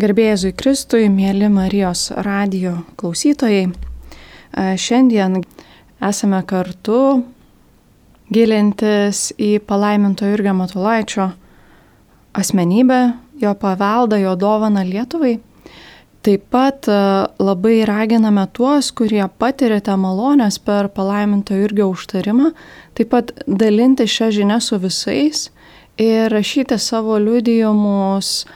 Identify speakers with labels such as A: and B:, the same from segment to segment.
A: Garbėjai Kristui, mėly Marijos radio klausytojai, šiandien esame kartu gilintis į palaiminto Jurgio Matulaičio asmenybę, jo paveldą, jo dovaną Lietuvai. Taip pat labai raginame tuos, kurie patirėte malonės per palaiminto Jurgio užtarimą, taip pat dalinti šią žinią su visais ir rašyti savo liudijimus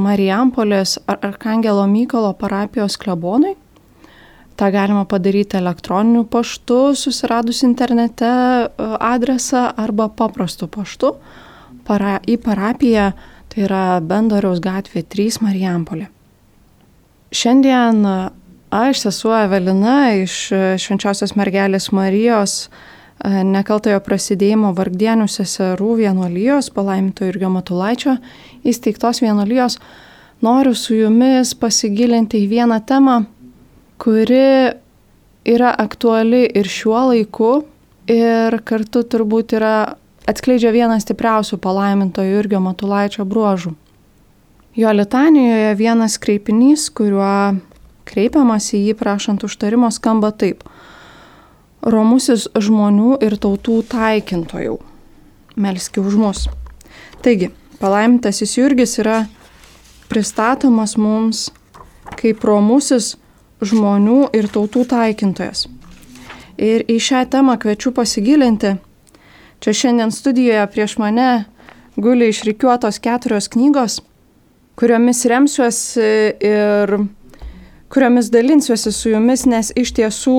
A: Marijampolės Arkangelo Mykolo parapijos klebonui. Ta galima padaryti elektroniniu paštu, susiradus internete e, adresą arba paprastu paštu para, į parapiją, tai yra Bendoriaus gatvė 3 Marijampolė. Šiandien aš, sesuo Evelina iš Švenčiausios mergelės Marijos nekaltojo prasidėjimo vargdienių seserų vienuolijos, palaiminto Irgio Matulaičio įsteigtos vienuolijos, noriu su jumis pasigilinti į vieną temą, kuri yra aktuali ir šiuo laiku ir kartu turbūt yra atskleidžia vieną stipriausių palaiminto Jurgio Matulaičio bruožų. Jo litanijoje vienas kreipinys, kuriuo kreipiamas į jį prašant užtarimo, skamba taip – romusis žmonių ir tautų taikintojau. Melski už mus. Taigi, palaimintasis Jurgis yra pristatomas mums kaip romusis žmonių ir tautų taikintojas. Ir į šią temą kviečiu pasigilinti. Čia šiandien studijoje prieš mane guli išrikiuotos keturios knygos, kuriomis remsiuosi ir kuriomis dalinsiuosi su jumis, nes iš tiesų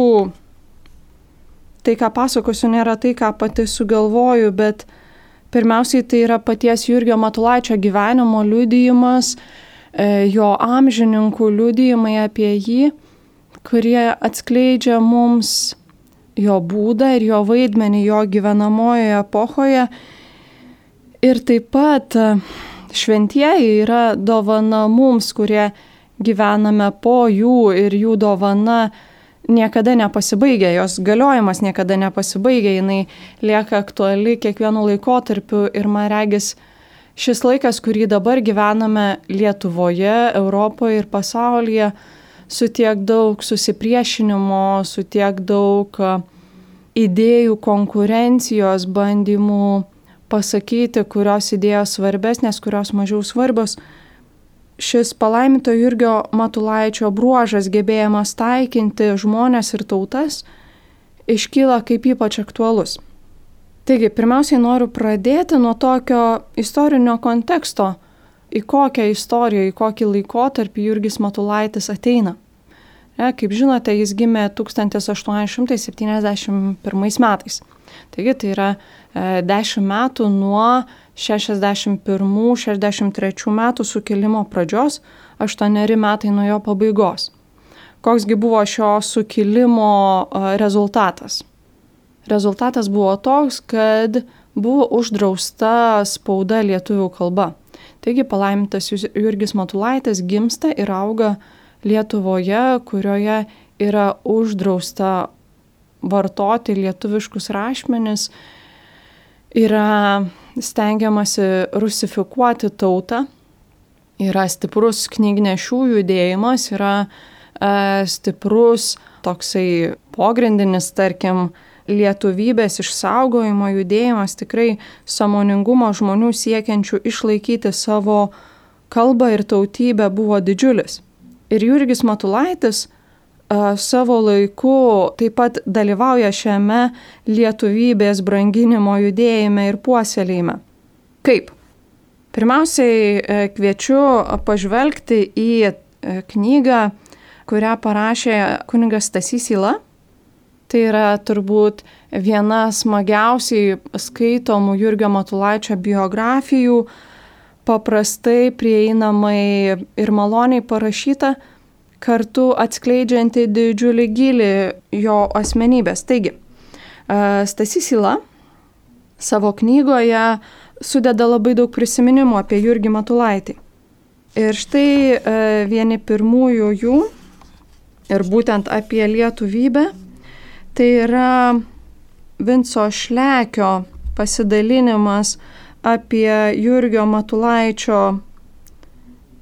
A: tai, ką pasakosiu, nėra tai, ką pati sugalvoju, bet pirmiausiai tai yra paties Jurgio Matulaičio gyvenimo liudijimas, e, jo amžininkų liudijimai apie jį, kurie atskleidžia mums jo būdą ir jo vaidmenį jo gyvenamojoje epochoje. Ir taip pat e, šventieji yra dovana mums, kurie gyvename po jų ir jų dovana niekada nepasibaigia, jos galiojimas niekada nepasibaigia, jinai lieka aktuali kiekvienu laikotarpiu ir man regis šis laikas, kurį dabar gyvename Lietuvoje, Europoje ir pasaulyje, su tiek daug susipriešinimo, su tiek daug idėjų konkurencijos, bandymų pasakyti, kurios idėjos svarbesnės, kurios mažiau svarbios, šis palaiminto Jurgio Matulaičio bruožas gebėjimas taikinti žmonės ir tautas iškyla kaip ypač aktualus. Taigi, pirmiausiai noriu pradėti nuo tokio istorinio konteksto, į kokią istoriją, į kokį laikotarpį Jurgis Matulaitis ateina. Ne, kaip žinote, jis gimė 1871 metais. Taigi tai yra e, 10 metų nuo 61-63 metų sukilimo pradžios, 8 metai nuo jo pabaigos. Koksgi buvo šio sukilimo rezultatas? Rezultatas buvo toks, kad buvo uždrausta spauda lietuvių kalba. Taigi palaimintas Jurgis Matulaitis gimsta ir auga Lietuvoje, kurioje yra uždrausta vartoti lietuviškus rašmenis, yra stengiamasi rusifikuoti tautą, yra stiprus knygnešių judėjimas, yra e, stiprus toksai pogrindinis, tarkim, lietuvybės išsaugojimo judėjimas, tikrai samoningumo žmonių siekiančių išlaikyti savo kalbą ir tautybę buvo didžiulis. Ir Jurgis Matulaitis savo laiku taip pat dalyvauja šiame lietuvybės branginimo judėjime ir puoselėjime. Kaip? Pirmiausiai e, kviečiu pažvelgti į e, knygą, kurią parašė kunigas Stasys Ila. Tai yra turbūt viena smagiausiai skaitomų Jurgio Matulaičio biografijų, paprastai prieinamai ir maloniai parašyta kartu atskleidžianti didžiulį gilį jo asmenybės. Taigi, Stasys Ila savo knygoje sudeda labai daug prisiminimų apie Jurgį Matulaitį. Ir štai vieni pirmųjų jų, ir būtent apie lietuvybę, tai yra Vinco Šlekio pasidalinimas apie Jurgio Matulaičio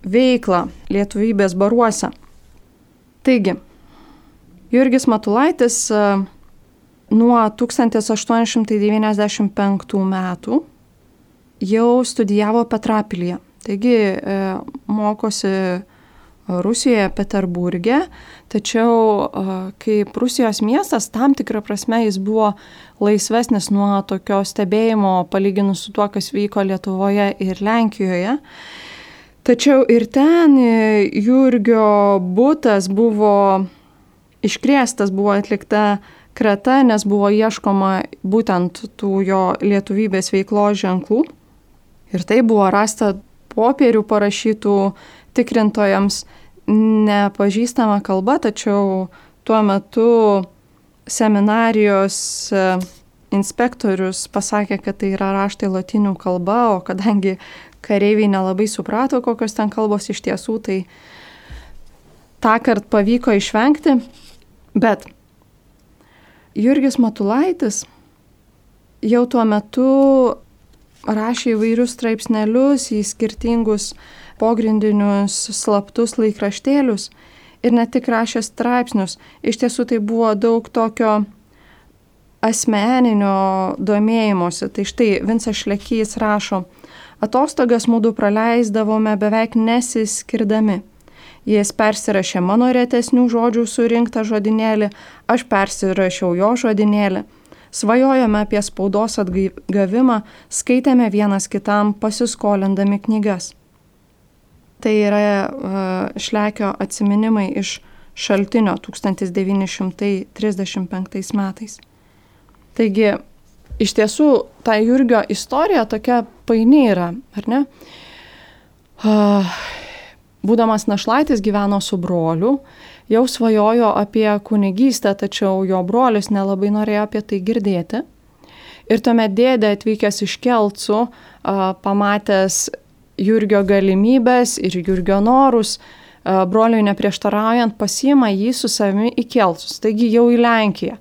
A: veiklą lietuvybės baruose. Taigi, Jurgis Matulaitis e, nuo 1895 metų jau studijavo Petrapilyje. Taigi e, mokosi Rusijoje, Peterburgė, tačiau kaip Rusijos miestas, tam tikrą prasme jis buvo laisvesnis nuo tokio stebėjimo palyginus su tuo, kas vyko Lietuvoje ir Lenkijoje. Tačiau ir ten e, Jurgio būtas buvo iškrėstas, buvo atlikta krata, nes buvo ieškoma būtent tų jo lietuvybės veiklos ženklų. Ir tai buvo rasta popierių parašytų tikrintojams nepažįstama kalba, tačiau tuo metu seminarijos e, inspektorius pasakė, kad tai yra raštai latinių kalba, o kadangi kareiviai nelabai suprato, kokios ten kalbos iš tiesų, tai tą kartą pavyko išvengti. Bet Jurgis Matulaitis jau tuo metu rašė įvairius straipsnelius į skirtingus pogrindinius slaptus laikraštėlius ir ne tik rašė straipsnius, iš tiesų tai buvo daug tokio asmeninio domėjimosi. Tai štai Vincas Šlekys rašo, atostogas mūdu praleisdavome beveik nesiskirdami. Jis persirašė mano retesnių žodžių surinktą žodinėlį, aš persirašiau jo žodinėlį. Svajojame apie spaudos atgavimą, skaitėme vienas kitam pasiskolindami knygas. Tai yra Šlekio atsiminimai iš šaltinio 1935 metais. Taigi, iš tiesų, ta Jurgio istorija tokia paini yra, ar ne? Būdamas našlaitis gyveno su broliu, jau svajojo apie kunigystę, tačiau jo brolis nelabai norėjo apie tai girdėti. Ir tuomet dėdė atvykęs iš Kelcų, pamatęs Jurgio galimybės ir Jurgio norus, broliui neprieštaraujant, pasiima jį su savimi į Kelsus, taigi jau į Lenkiją.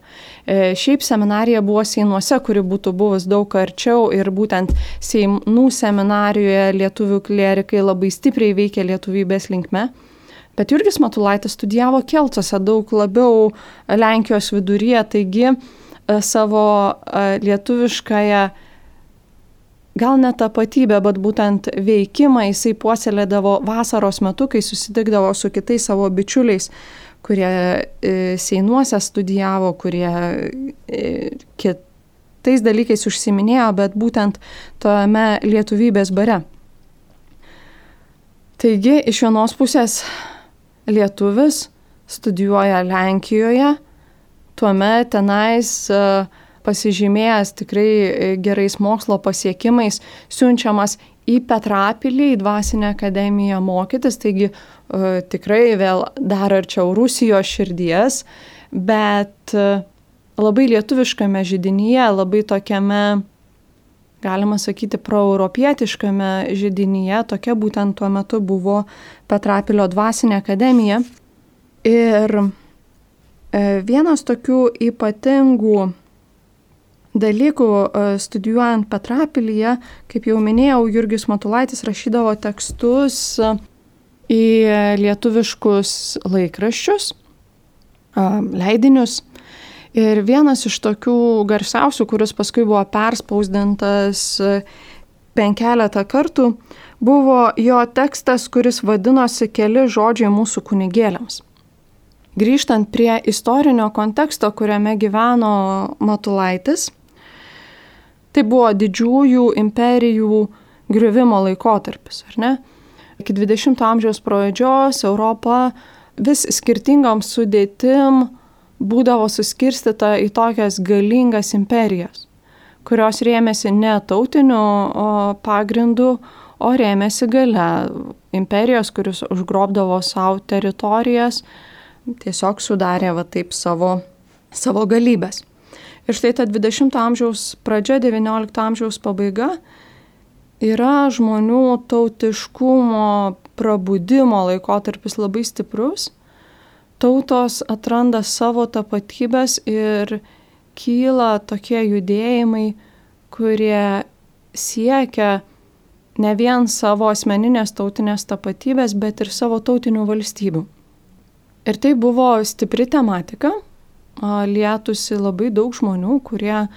A: E, šiaip seminarija buvo Seinuose, kuri būtų buvus daug arčiau ir būtent Seinų seminarijoje lietuvių klerikai labai stipriai veikia lietuvybės linkme. Bet Jurgis Matulaitis studijavo Keltuose daug labiau Lenkijos viduryje, taigi savo lietuviškąją gal ne tapatybę, bet būtent veikimą jisai puoselėdavo vasaros metu, kai susitikdavo su kitais savo bičiuliais, kurie e, Seinuose studijavo, kurie e, kitais dalykais užsiminėjo, bet būtent tome lietuvybės bare. Taigi, iš vienos pusės lietuvis studijuoja Lenkijoje, tuomet tenais uh, pasižymėjęs tikrai e, gerais mokslo pasiekimais, siunčiamas į Petrapilį, į Dvasinę akademiją mokytis, taigi e, tikrai vėl dar arčiau Rusijos širdies, bet e, labai lietuviškame židinyje, labai tokiame, galima sakyti, proeuropietiškame židinyje, tokia būtent tuo metu buvo Petrapilio Dvasinė akademija. Ir vienas tokių ypatingų dalykų e, studijuojant Petrapilyje, kaip jau minėjau, Jurgis Matulaitis rašydavo tekstus e, į lietuviškus laikraščius, e, leidinius. Ir vienas iš tokių garsiausių, kuris paskui buvo perspausdintas penkeletą kartų, buvo jo tekstas, kuris vadinosi Keli žodžiai mūsų kunigėliams. Grįžtant prie istorinio konteksto, kuriame gyveno Matulaitis, Tai buvo didžiųjų imperijų griuvimo laikotarpis, ar ne? Iki 20-ojo amžiaus pradžios Europa vis skirtingom sudėtim būdavo suskirstyta į tokias galingas imperijas, kurios rėmėsi ne tautiniu pagrindu, o rėmėsi gale. Imperijos, kuris užgrobdavo savo teritorijas, tiesiog sudarė va taip savo, savo galybės. Ir štai ta 20 amžiaus pradžia, 19 amžiaus pabaiga yra žmonių tautiškumo prabudimo laikotarpis labai stiprus. Tautos atranda savo tapatybės ir kyla tokie judėjimai, kurie siekia ne vien savo asmeninės tautinės tapatybės, bet ir savo tautinių valstybių. Ir tai buvo stipri tematika, lietusi labai daug žmonių, kurie e,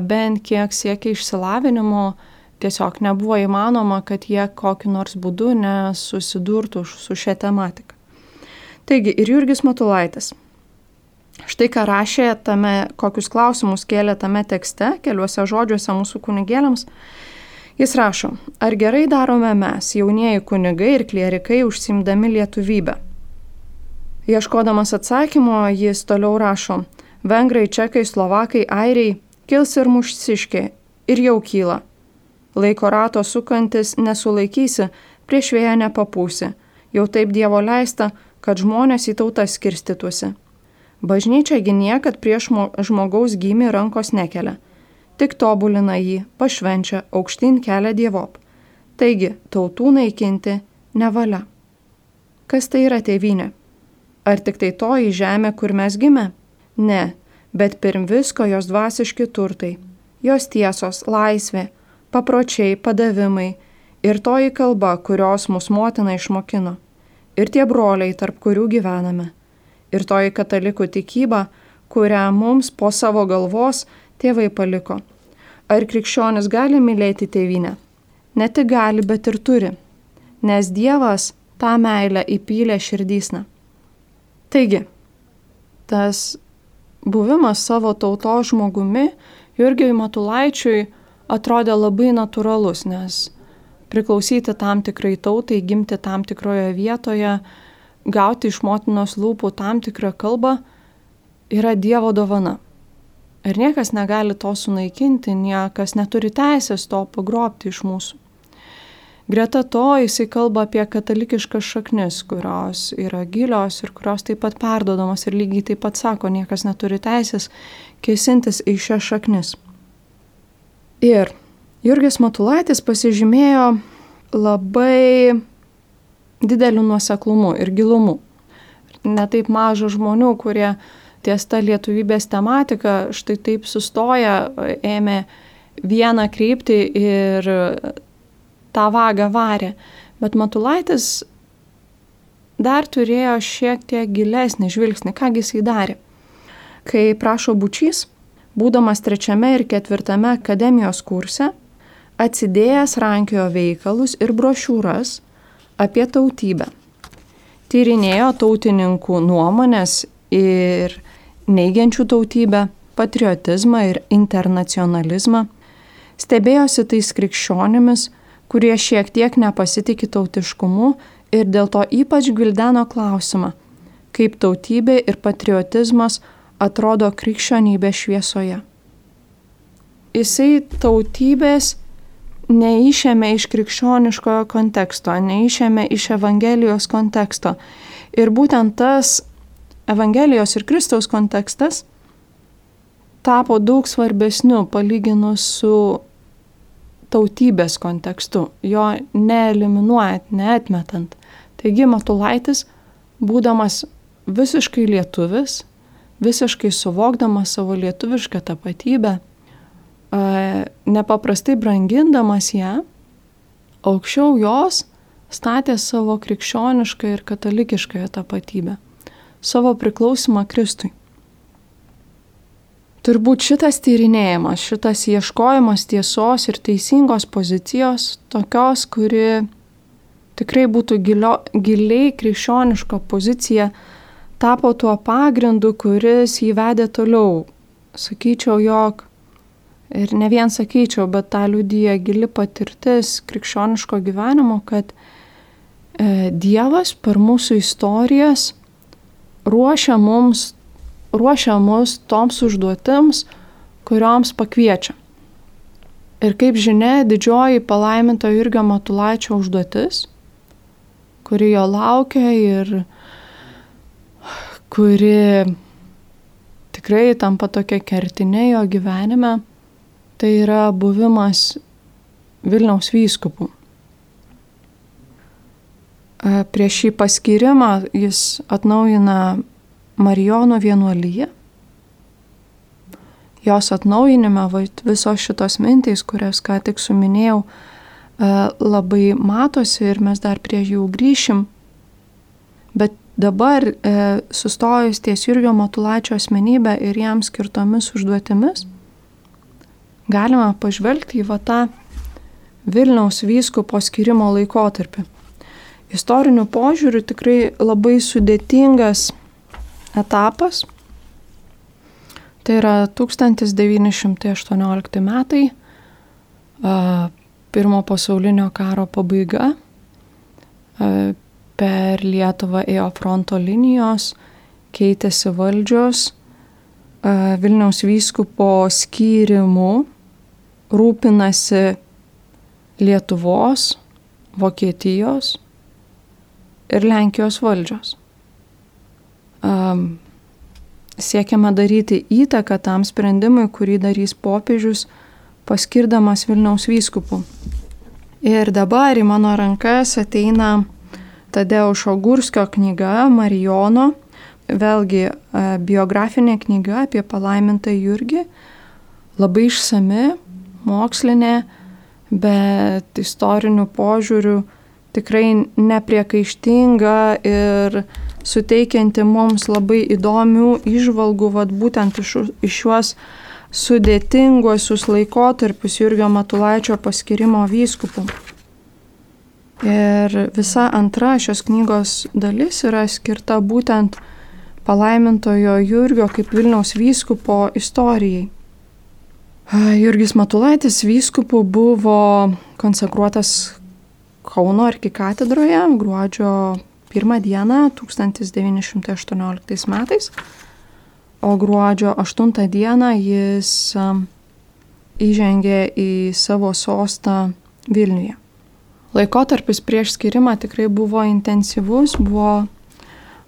A: bent kiek siekia išsilavinimo, tiesiog nebuvo įmanoma, kad jie kokiu nors būdu nesusidurtų su šia tematika. Taigi ir Jurgis Matulaitis. Štai ką rašė tame, kokius klausimus kėlė tame tekste, keliuose žodžiuose mūsų kunigėliams. Jis rašo, ar gerai darome mes, jaunieji kunigai ir klierikai, užsimdami lietuvybę? Ieškodamas atsakymo, jis toliau rašo, vengrai, čekai, slovakai, airiai, kils ir mušsiškė, ir jau kyla. Laiko rato sukantis nesulaikysi, prieš vėją nepapūsi, jau taip Dievo leista, kad žmonės į tautas skirstytųsi. Bažnyčiagi niekad prieš žmogaus gimį rankos nekelia, tik tobulina jį, pašvenčia, aukštyn kelia Dievop. Taigi, tautų naikinti nevalia. Kas tai yra tėvynė? Ar tik tai toji žemė, kur mes gimė? Ne, bet pirm visko jos dvasiški turtai, jos tiesos, laisvė, papročiai, padavimai ir toji kalba, kurios mūsų motina išmokino, ir tie broliai, tarp kurių gyvename, ir toji katalikų tikyba, kurią mums po savo galvos tėvai paliko. Ar krikščionis gali mylėti tėvynę? Ne tik gali, bet ir turi, nes Dievas tą meilę įpylė širdysną. Taigi, tas buvimas savo tautos žmogumi Jurgiui Matulaičiui atrodė labai natūralus, nes priklausyti tam tikrai tautai, gimti tam tikroje vietoje, gauti iš motinos lūpų tam tikrą kalbą yra Dievo dovana. Ir niekas negali to sunaikinti, niekas neturi teisės to pagrobti iš mūsų. Greta to jisai kalba apie katalikiškas šaknis, kurios yra gilios ir kurios taip pat perdodamos ir lygiai taip pat sako, niekas neturi teisės kėsintis į šias šaknis. Ir Jurgis Matulaitis pasižymėjo labai dideliu nuoseklumu ir gilumu. Netaip maža žmonių, kurie ties ta lietuvybės tematika štai taip sustoja, ėmė vieną kryptį ir tą vagą varė. Bet Matulaitis dar turėjo šiek tiek gilesnį žvilgsnį, ką jisai darė. Kai prašo bučys, būdamas trečiame ir ketvirtame akademijos kurse, atsidėjęs rankiojo veikalus ir brošiūras apie tautybę. Tyrinėjo tautininkų nuomonės ir neigiančių tautybę, patriotizmą ir internacionalizmą, stebėjosi tais krikščionimis, kurie šiek tiek nepasitikė tautiškumu ir dėl to ypač gvildeno klausimą, kaip tautybė ir patriotizmas atrodo krikščionybė šviesoje. Jisai tautybės neišėmė iš krikščioniškojo konteksto, neišėmė iš Evangelijos konteksto. Ir būtent tas Evangelijos ir Kristaus kontekstas tapo daug svarbesniu palyginus su tautybės kontekstu, jo neeliminuojant, neatmetant. Taigi Matulaitis, būdamas visiškai lietuvis, visiškai suvokdamas savo lietuvišką tapatybę, nepaprastai brangindamas ją, aukščiau jos statė savo krikščionišką ir katalikišką tapatybę, savo priklausimą Kristui. Turbūt šitas tyrinėjimas, šitas ieškojimas tiesos ir teisingos pozicijos, tokios, kuri tikrai būtų gilio, giliai krikščioniška pozicija, tapo tuo pagrindu, kuris jį vedė toliau. Sakyčiau, jog ir ne vien sakyčiau, bet tą liudyja gili patirtis krikščioniško gyvenimo, kad e, Dievas per mūsų istorijas ruošia mums ruošia mus toms užduotims, kurioms pakviečia. Ir kaip žinia, didžioji palaiminto Jurgio Matulaičio užduotis, kuri jo laukia ir kuri tikrai tampa tokia kertinė jo gyvenime, tai yra buvimas Vilniaus vyskupu. Prieš šį paskirimą jis atnaujina Marijono vienuolyje. Jos atnaujinime visos šitos mintys, kurias ką tik suminėjau, labai matosi ir mes dar prie jų grįšim. Bet dabar e, sustojus ties Jurgio Matulaičio asmenybę ir jam skirtomis užduotimis, galima pažvelgti į va tą Vilniaus vyskupo skirimo laikotarpį. Istoriniu požiūriu tikrai labai sudėtingas etapas. Tai yra 1918 metai, pirmo pasaulinio karo pabaiga. Per Lietuvą ėjo fronto linijos, keitėsi valdžios, Vilniaus vyskupo skyrimu rūpinasi Lietuvos, Vokietijos ir Lenkijos valdžios. Um, siekiama daryti įtaką tam sprendimui, kurį darys popiežius, paskirdamas Vilniaus vyskupų. Ir dabar į mano rankas ateina Tadeušo Gurskio knyga Marijono, vėlgi biografinė knyga apie palaimintą Jurgį, labai išsami, mokslinė, bet istoriniu požiūriu tikrai nepriekaištinga ir suteikianti mums labai įdomių išvalgų, vad būtent iš, iš šiuos sudėtinguosius laikotarpius Jurgio Matulaičio paskirimo vyskupų. Ir visa antra šios knygos dalis yra skirta būtent palaimintojo Jurgio kaip Vilniaus vyskupo istorijai. Jurgis Matulaitis vyskupu buvo konsekruotas Kauno arkikatedroje gruodžio 1 dieną 1918 metais, o gruodžio 8 dieną jis įžengė į savo sostą Vilniuje. Laikotarpis prieš skirimą tikrai buvo intensyvus, buvo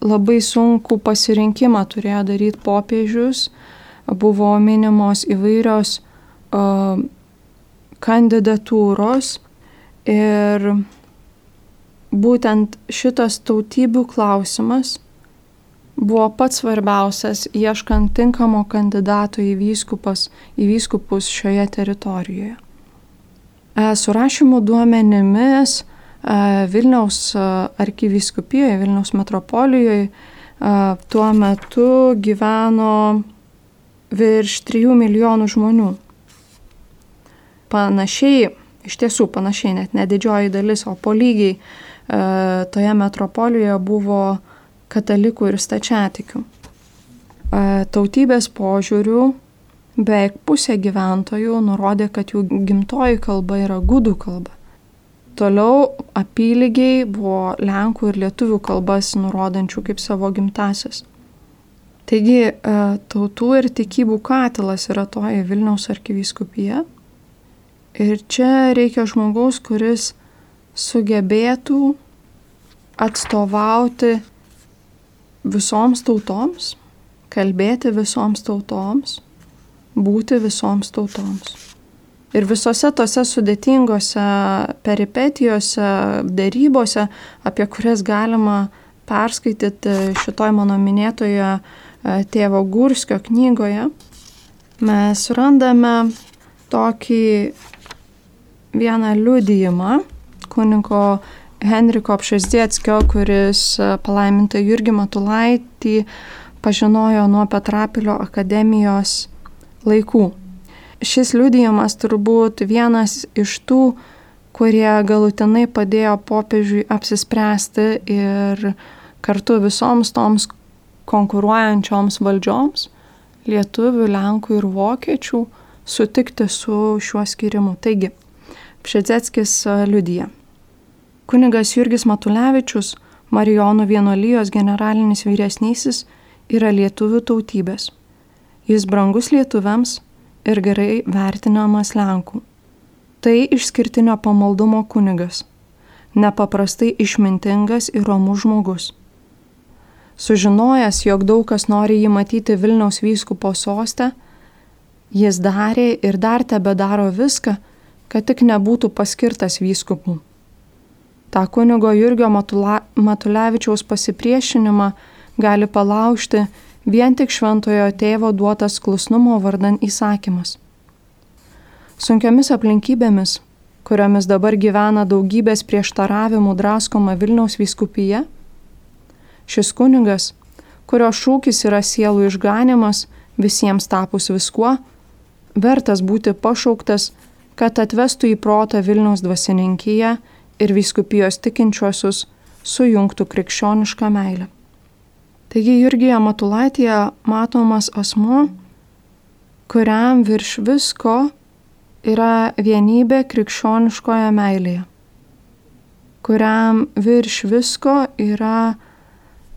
A: labai sunku pasirinkimą turėjo daryti popiežius, buvo minimos įvairios kandidatūros ir būtent šitas tautybių klausimas buvo pats svarbiausias ieškant tinkamo kandidato į, vyskupas, į vyskupus šioje teritorijoje. E, surašymų duomenimis e, Vilniaus arkivyskupijoje, Vilniaus metropolijoje tuo metu gyveno virš 3 milijonų žmonių. Panašiai, iš tiesų panašiai, net ne didžioji dalis, o po lygiai e, toje metropolijoje buvo katalikų ir stačiatikių. E, tautybės požiūrių beveik pusė gyventojų nurodė, kad jų gimtoji kalba yra gudų kalba. Toliau apylygiai buvo lenkų ir lietuvių kalbas nurodančių kaip savo gimtasis. Taigi e, tautų ir tikybų katilas yra toji Vilniaus arkivyskupija. Ir čia reikia žmogaus, kuris sugebėtų atstovauti visoms tautoms, kalbėti visoms tautoms, būti visoms tautoms. Ir visose tose sudėtingose peripetijose, darybose, apie kurias galima perskaityti šitoj mano minėtoje tėvo Gurskio knygoje, mes randame tokį vieną liudijimą kunigo Henriko Pšesdėckio, kuris palaimintą Jurgį Matulaitį pažinojo nuo Petrapilio akademijos laikų. Šis liudijimas turbūt vienas iš tų, kurie galutinai padėjo popiežiui apsispręsti ir kartu visoms toms konkuruojančioms valdžioms - lietuvių, lenkų ir vokiečių - sutikti su šiuo skirimu. Taigi, Pšedzeckis liudyja. Kunigas Jurgis Matulevičius, Marijonų vienolyjos generalinis vyresnysis, yra lietuvių tautybės. Jis brangus lietuviams ir gerai vertinamas lenkų. Tai išskirtinio pamaldumo kunigas, nepaprastai išmintingas ir romus žmogus Sužinojęs, jog daug kas nori jį matyti Vilniaus vyskupo sostę, jis darė ir dar tebe daro viską, kad tik nebūtų paskirtas vyskupu. Ta kunigo Jurgio Matula, Matulevičiaus pasipriešinimą gali palaužti vien tik šventojo tėvo duotas klusnumo vardan įsakymas. Sunkiomis aplinkybėmis kuriomis dabar gyvena daugybės prieštaravimų draskoma Vilniaus vyskupija? Šis kunigas, kurio šūkis yra sielų išganimas visiems tapus viskuo, vertas būti pašauktas, kad atvestų į protą Vilniaus dvasininkiją ir vyskupijos tikinčiuosius sujungtų krikščionišką meilę. Taigi Jurgija Matulaitėje matomas asmo, kuriam virš visko yra vienybė krikščioniškoje meilėje, kuriam virš visko yra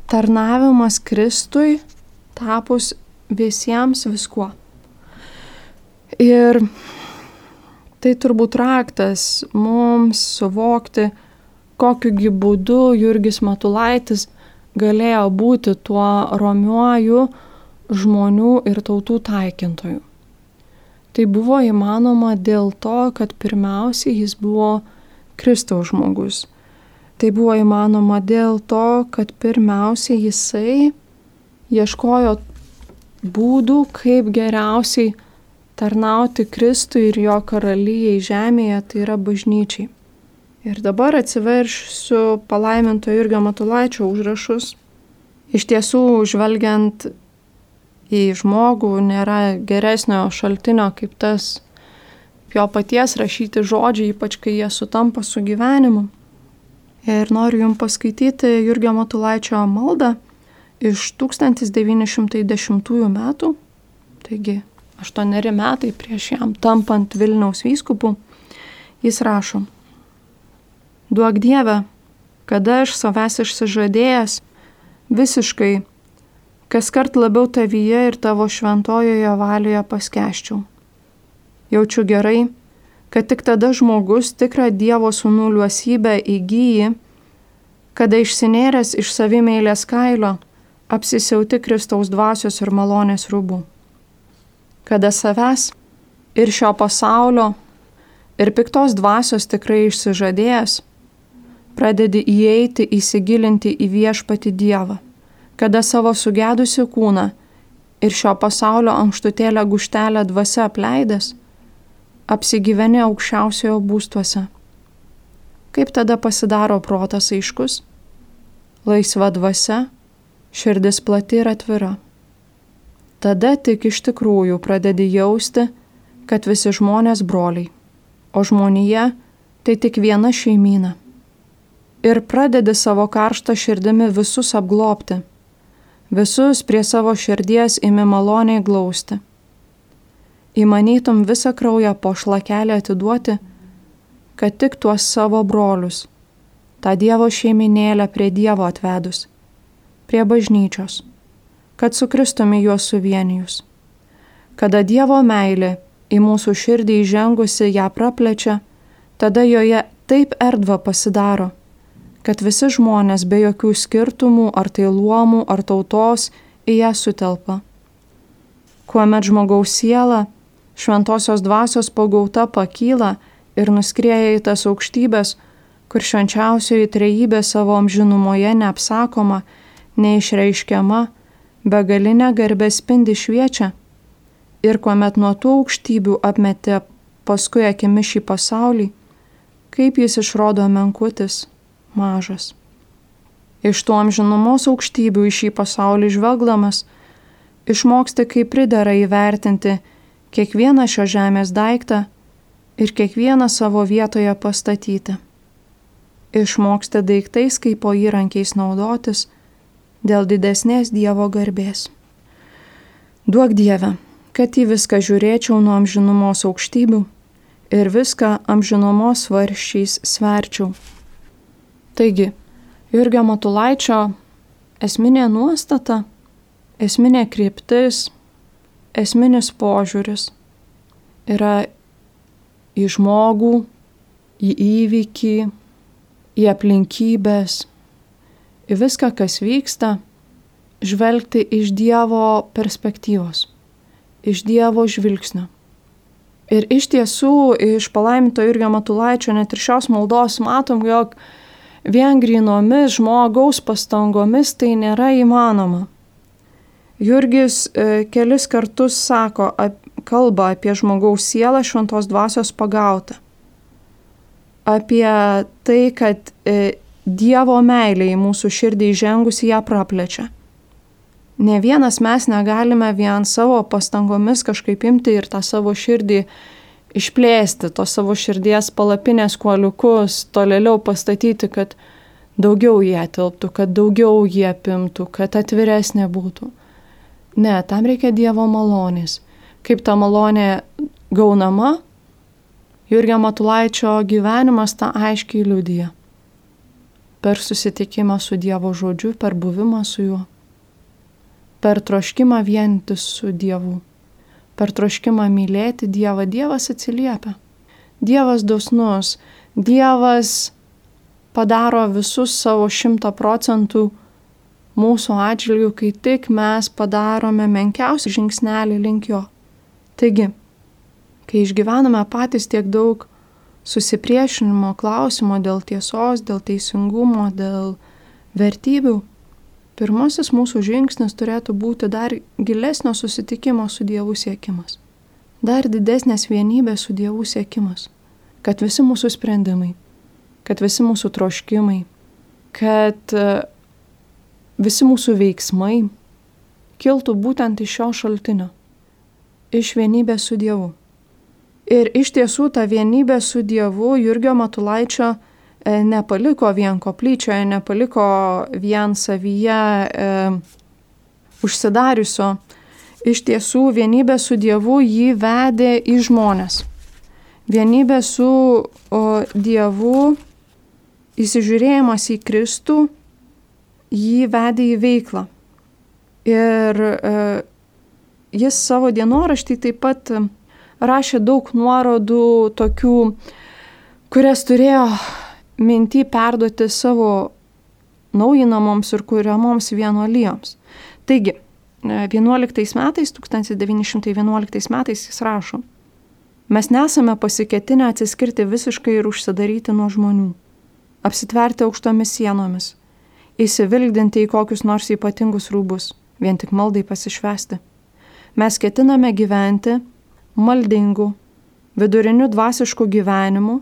A: tarnavimas Kristui tapus visiems viskuo. Ir tai turbūt raktas mums suvokti, kokiu būdu Jurgis Matulaitis galėjo būti tuo romiuoju žmonių ir tautų taikintoju. Tai buvo įmanoma dėl to, kad pirmiausiai jis buvo Kristaus žmogus. Tai buvo įmanoma dėl to, kad pirmiausiai jisai ieškojo būdų, kaip geriausiai tarnauti Kristui ir jo karalyjei žemėje, tai yra bažnyčiai. Ir dabar atsiveršiu palaiminto Jurgio Matulaičio užrašus. Iš tiesų, žvelgiant į žmogų nėra geresnio šaltinio kaip tas jo paties rašyti žodžiai, ypač kai jie sutampa su gyvenimu. Ir noriu Jums paskaityti Jurgio Matulaičio maldą iš 1910 metų, taigi aštuoneri metai prieš jam tampant Vilniaus vyskupu, jis rašo, Duok Dieve, kada aš savęs išsižadėjęs, visiškai kas kart labiau tavyje ir tavo šventojoje valioje paskeščiau. Jaučiu gerai, kad tik tada žmogus tikrą Dievo sunuliuosybę įgyji, kada išsinėręs iš savimėlės kailio apsisiauti Kristaus dvasios ir malonės rūbų. Kada savęs ir šio pasaulio ir piktos dvasios tikrai išsižadėjęs, pradedi įeiti, įsigilinti į viešpati Dievą kada savo sugedusi kūną ir šio pasaulio ankštutėlę guštelę dvasia apleidęs, apsigyveni aukščiausiojo būstuose. Kaip tada pasidaro protas aiškus? Laisva dvasia, širdis plati ir atvira. Tada tik iš tikrųjų pradedi jausti, kad visi žmonės broliai, o žmonija tai tik viena šeimyna. Ir pradedi savo karštą širdimi visus apglopti visus prie savo širdies imi maloniai glausti. Įmanytum visą kraują po šlakelį atiduoti, kad tik tuos savo brolius, tą Dievo šeiminėlę prie Dievo atvedus, prie bažnyčios, kad sukristumi juos suvienijus. Kada Dievo meilė į mūsų širdį įžengusi ją praplečia, tada joje taip erdva pasidaro, kad visi žmonės be jokių skirtumų ar tai luomų ar tautos į ją sutelpa. Kuomet žmogaus siela šventosios dvasios pagauta pakyla ir nuskrieja į tas aukštybės, kur švenčiausioji trejybė savo amžinumoje neapsakoma, neišreiškiama, begalinė garbė spindi šviečia. Ir kuomet nuo tų aukštybių apmetė paskui akimi šį pasaulį, kaip jis išrodo menkutis mažas. Iš to amžinumos aukštybių į šį pasaulį žvelgdamas, išmoksti kaip pridara įvertinti kiekvieną šio žemės daiktą ir kiekvieną savo vietoje pastatyti. Išmoksti daiktais kaip po įrankiais naudotis dėl didesnės Dievo garbės. Duok Dieve, kad į viską žiūrėčiau nuo amžinumos aukštybių ir viską amžinumos varščiais sverčiau Taigi, Jurgio Matulaičio esminė nuostata, esminė kryptis, esminis požiūris yra į žmogų, į įvykį, į aplinkybės, į viską, kas vyksta, žvelgti iš Dievo perspektyvos, iš Dievo žvilgsnio. Ir iš tiesų, iš palaiminto Jurgio Matulaičio net ir šios maldos matom, jog vien grinomis žmogaus pastangomis tai nėra įmanoma. Jurgis e, kelis kartus sako, kalba apie žmogaus sielą šventos dvasios pagautą. apie tai, kad e, Dievo meilė į mūsų širdį įžengusi ją praplečia. Ne vienas mes negalime vien savo pastangomis kažkaip imti ir tą savo širdį išplėsti, to savo širdies palapinės kuoliukus, tolėliau pastatyti, kad daugiau jie tilptų, kad daugiau jie apimtų, kad atviresnė būtų. Ne, tam reikia Dievo malonės. Kaip ta malonė gaunama, Jurgio Matulaičio gyvenimas tą aiškiai liudyja. Per susitikimą su Dievo žodžiu, per buvimą su juo, per troškimą vienytis su Dievu, per troškimą mylėti Dievą, Dievas atsiliepia. Dievas dosnus, Dievas padaro visus savo šimtą procentų mūsų atžvilgių, kai tik mes padarome menkiausią žingsnelį link jo. Taigi, kai išgyvename patys tiek daug susipriešinimo klausimo dėl tiesos, dėl teisingumo, dėl vertybių, pirmasis mūsų žingsnis turėtų būti dar gilesnio susitikimo su Dievu siekimas. Dar didesnės vienybės su Dievu siekimas. Kad visi mūsų sprendimai, kad visi mūsų troškimai, kad e, visi mūsų veiksmai kiltų būtent iš šio šaltinio, iš vienybės su Dievu. Ir iš tiesų ta vienybė su Dievu Jurgio Matulaičio e, nepaliko vien koplyčioje, nepaliko vien savyje e, užsidariusio. Iš tiesų vienybė su Dievu jį vedė į žmonės. Vienybė su o, Dievu įsižiūrėjimas į Kristų jį vedė į veiklą. Ir e, jis savo dienoraštį taip pat rašė daug nuorodų tokių, kurias turėjo mintį perduoti savo naujinamoms ir kuriamoms vienuolijoms. Taigi, 11 e, metais, 1911 metais jis rašo, mes nesame pasiketinę atsiskirti visiškai ir užsidaryti nuo žmonių apsitverti aukštomis sienomis, įsivilgdinti į kokius nors ypatingus rūbus, vien tik maldai pasišvesti. Mes ketiname gyventi maldingu, viduriniu dvasišku gyvenimu,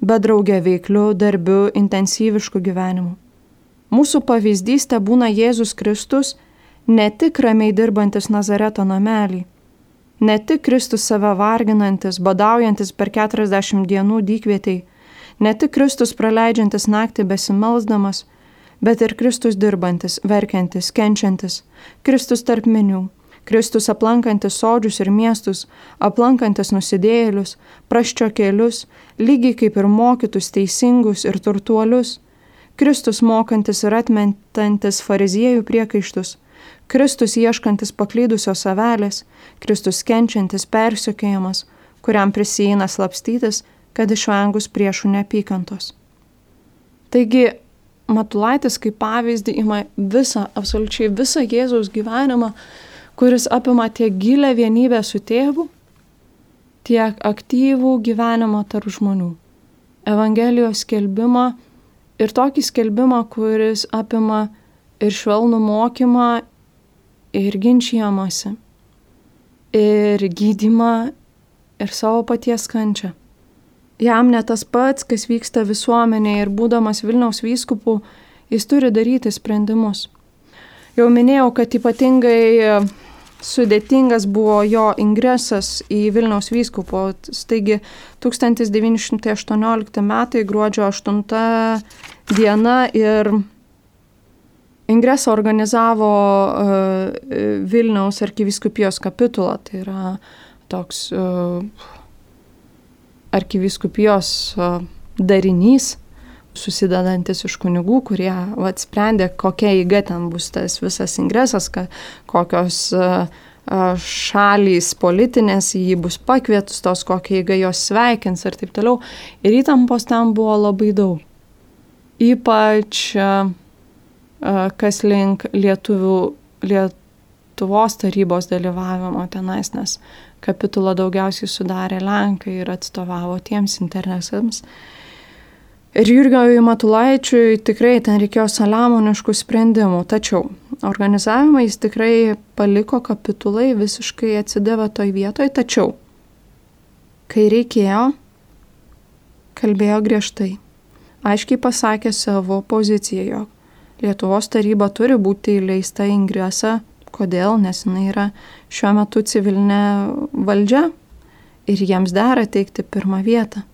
A: bet draugė veikliu, darbiu, intensyvišku gyvenimu. Mūsų pavyzdys te būna Jėzus Kristus, ne tik ramiai dirbantis Nazareto namelį, ne tik Kristus save varginantis, badaujantis per 40 dienų dykvietiai, Ne tik Kristus praleidžiantis naktį besimelsdamas, bet ir Kristus dirbantis, verkiantis, kenčiantis, Kristus tarp minių, Kristus aplankantis sodžius ir miestus, aplankantis nusidėjėlius, praščio kelius, lygiai kaip ir mokytus teisingus ir turtuolius, Kristus mokantis ir atmentantis fariziejų priekaištus, Kristus ieškantis paklydusios savelės, Kristus kenčiantis persiokėjimas, kuriam prisijina slapstytis kad išvengus priešų neapykantos. Taigi, Matulaitis kaip pavyzdį ima visą, absoliučiai visą Jėzaus gyvenimą, kuris apima tiek gilę vienybę su tėvu, tiek aktyvų gyvenimą tarp žmonių. Evangelijos skelbimą ir tokį skelbimą, kuris apima ir švelnų mokymą, ir ginčiamasi, ir gydimą, ir savo paties kančią jam ne tas pats, kas vyksta visuomenėje ir būdamas Vilniaus vyskupu, jis turi daryti sprendimus. Jau minėjau, kad ypatingai sudėtingas buvo jo ingresas į Vilniaus vyskupo. Taigi 1918 metai gruodžio 8 diena ir ingresą organizavo uh, Vilniaus arkiviskupijos kapitula. Tai yra toks uh, arkiviskupijos darinys, susidedantis iš kunigų, kurie vat, sprendė, kokia įga ten bus tas visas ingresas, ka, kokios šalys politinės jį bus pakvietustos, kokia įga jos sveikins ir taip toliau. Ir įtampos ten buvo labai daug. Ypač kas link lietuvių, Lietuvos tarybos dalyvavimo tenais, nes kapitulą daugiausiai sudarė Lenkai ir atstovavo tiems interesams. Ir Jurgiojui Matulaičiui tikrai ten reikėjo saliamoniškų sprendimų, tačiau organizavimą jis tikrai paliko kapitulai, visiškai atsidavė toj vietoj, tačiau kai reikėjo, kalbėjo griežtai. Aiškiai pasakė savo poziciją, jog Lietuvos taryba turi būti įleista į ingresą. Kodėl? Nes jinai yra šiuo metu civilinė valdžia ir jiems dera teikti pirmą vietą.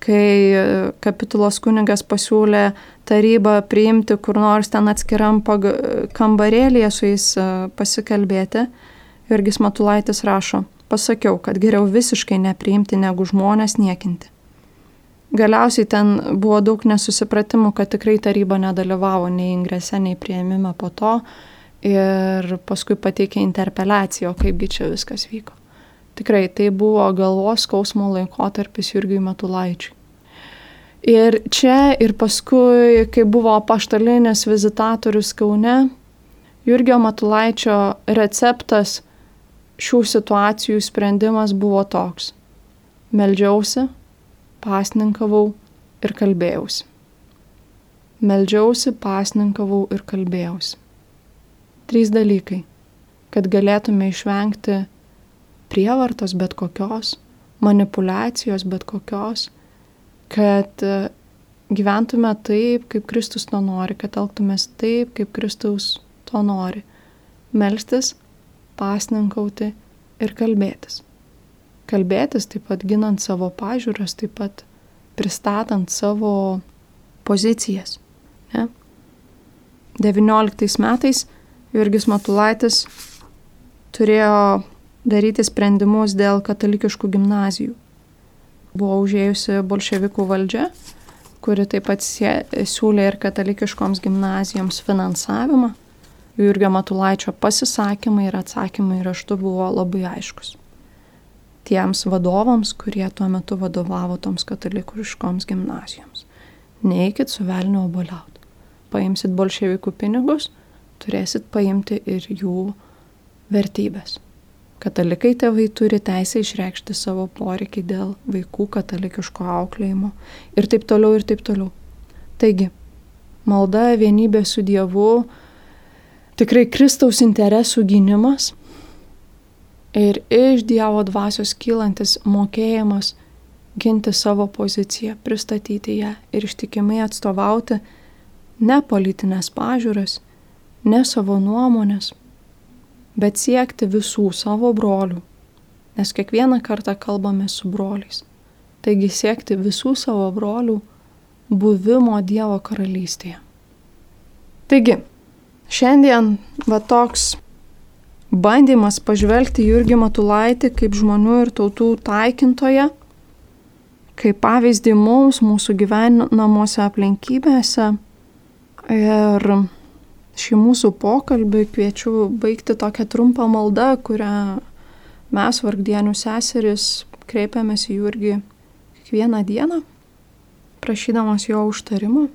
A: Kai kapitulos kunigas pasiūlė tarybą priimti kur nors ten atskiram kambarėlėje su jais e, pasikalbėti, Jurgis Matulaitis rašo, pasakiau, kad geriau visiškai nepriimti negu žmonės niekinti. Galiausiai ten buvo daug nesusipratimų, kad tikrai taryba nedalyvavo nei ingrese, nei prieimime po to ir paskui pateikė interpeliaciją, o kaipgi čia viskas vyko. Tikrai tai buvo galvos skausmo laikotarpis Jurgiui Matulaičiui. Ir čia ir paskui, kai buvo paštalinis vizitatorius Kaune, Jurgio Matulaičio receptas šių situacijų sprendimas buvo toks. Meldžiausi, pasninkavau ir kalbėjausi. Meldžiausi, pasninkavau ir kalbėjausi. Trys dalykai. Kad galėtume išvengti prievartos bet kokios, manipulacijos bet kokios, kad e, gyventume taip, kaip Kristus to nori, kad elgtumės taip, kaip Kristus to nori. Melstis, pasninkauti ir kalbėtis. Kalbėtis taip pat ginant savo pažiūras, taip pat pristatant savo pozicijas. Ne? 19 metais Jurgis Matulaitis turėjo daryti sprendimus dėl katalikiškų gimnazijų. Buvo užėjusi bolševikų valdžia, kuri taip pat siūlė ir katalikiškoms gimnazijoms finansavimą. Jurgio Matulaičio pasisakymai ir atsakymai raštu buvo labai aiškus. Tiems vadovams, kurie tuo metu vadovavo toms katalikiškoms gimnazijoms. Neikit su velnio oboliaut. Paimsit bolševikų pinigus, turėsit paimti ir jų vertybės. Katalikai tėvai turi teisę išreikšti savo poreikį dėl vaikų katalikiško auklėjimo ir taip toliau ir taip toliau. Taigi, malda, vienybė su Dievu, tikrai Kristaus interesų gynimas ir iš Dievo dvasios kylantis mokėjimas ginti savo poziciją, pristatyti ją ir ištikimai atstovauti ne politinės pažiūras, ne savo nuomonės, bet siekti visų savo brolių, nes kiekvieną kartą kalbame su broliais. Taigi siekti visų savo brolių buvimo Dievo karalystėje. Taigi, šiandien va toks bandymas pažvelgti Jurgį Matulaitį kaip žmonių ir tautų taikintoje, kaip pavyzdį mums, mūsų gyvenamuose aplinkybėse ir šį mūsų pokalbį kviečiu baigti tokią trumpą maldą, kurią mes, vargdienių seseris, kreipiamės į Jurgį kiekvieną dieną, prašydamas jo užtarimo.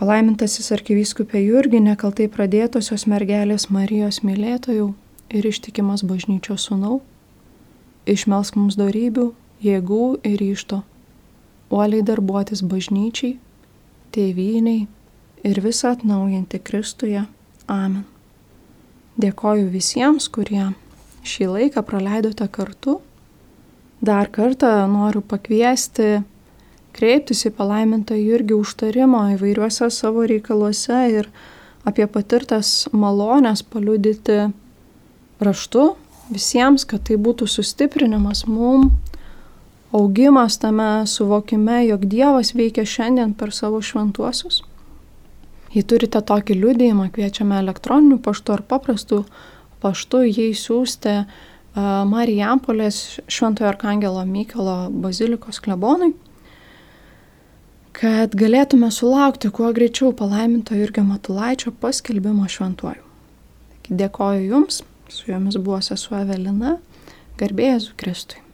A: Palaimintasis arkivyskupė Jurgi, nekaltai pradėtosios mergelės Marijos mylėtojų ir ištikimas bažnyčios sunau, išmelsk mums darybių, jėgų ir ryšto, uoliai darbuotis bažnyčiai, tėvyniai, ir visą atnaujinti Kristuje. Amen. Dėkoju visiems, kurie šį laiką praleidote kartu. Dar kartą noriu pakviesti kreiptis į palaimintą Jurgį užtarimo įvairiuose savo reikaluose ir apie patirtas malonės paliudyti raštu visiems, kad tai būtų sustiprinimas mum, augimas tame suvokime, jog Dievas veikia šiandien per savo šventuosius Jei turite tokį liūdėjimą, kviečiame elektroniniu paštu ar paprastu paštu jį siūsti Marijampolės Šventojo Arkangelo Mykelo bazilikos klebonui, kad galėtume sulaukti kuo greičiau palaiminto Jurgio Matulaičio paskelbimo šventuoju. Dėkoju Jums, su Jumis buvo sesuo Evelina, garbėjai Kristui.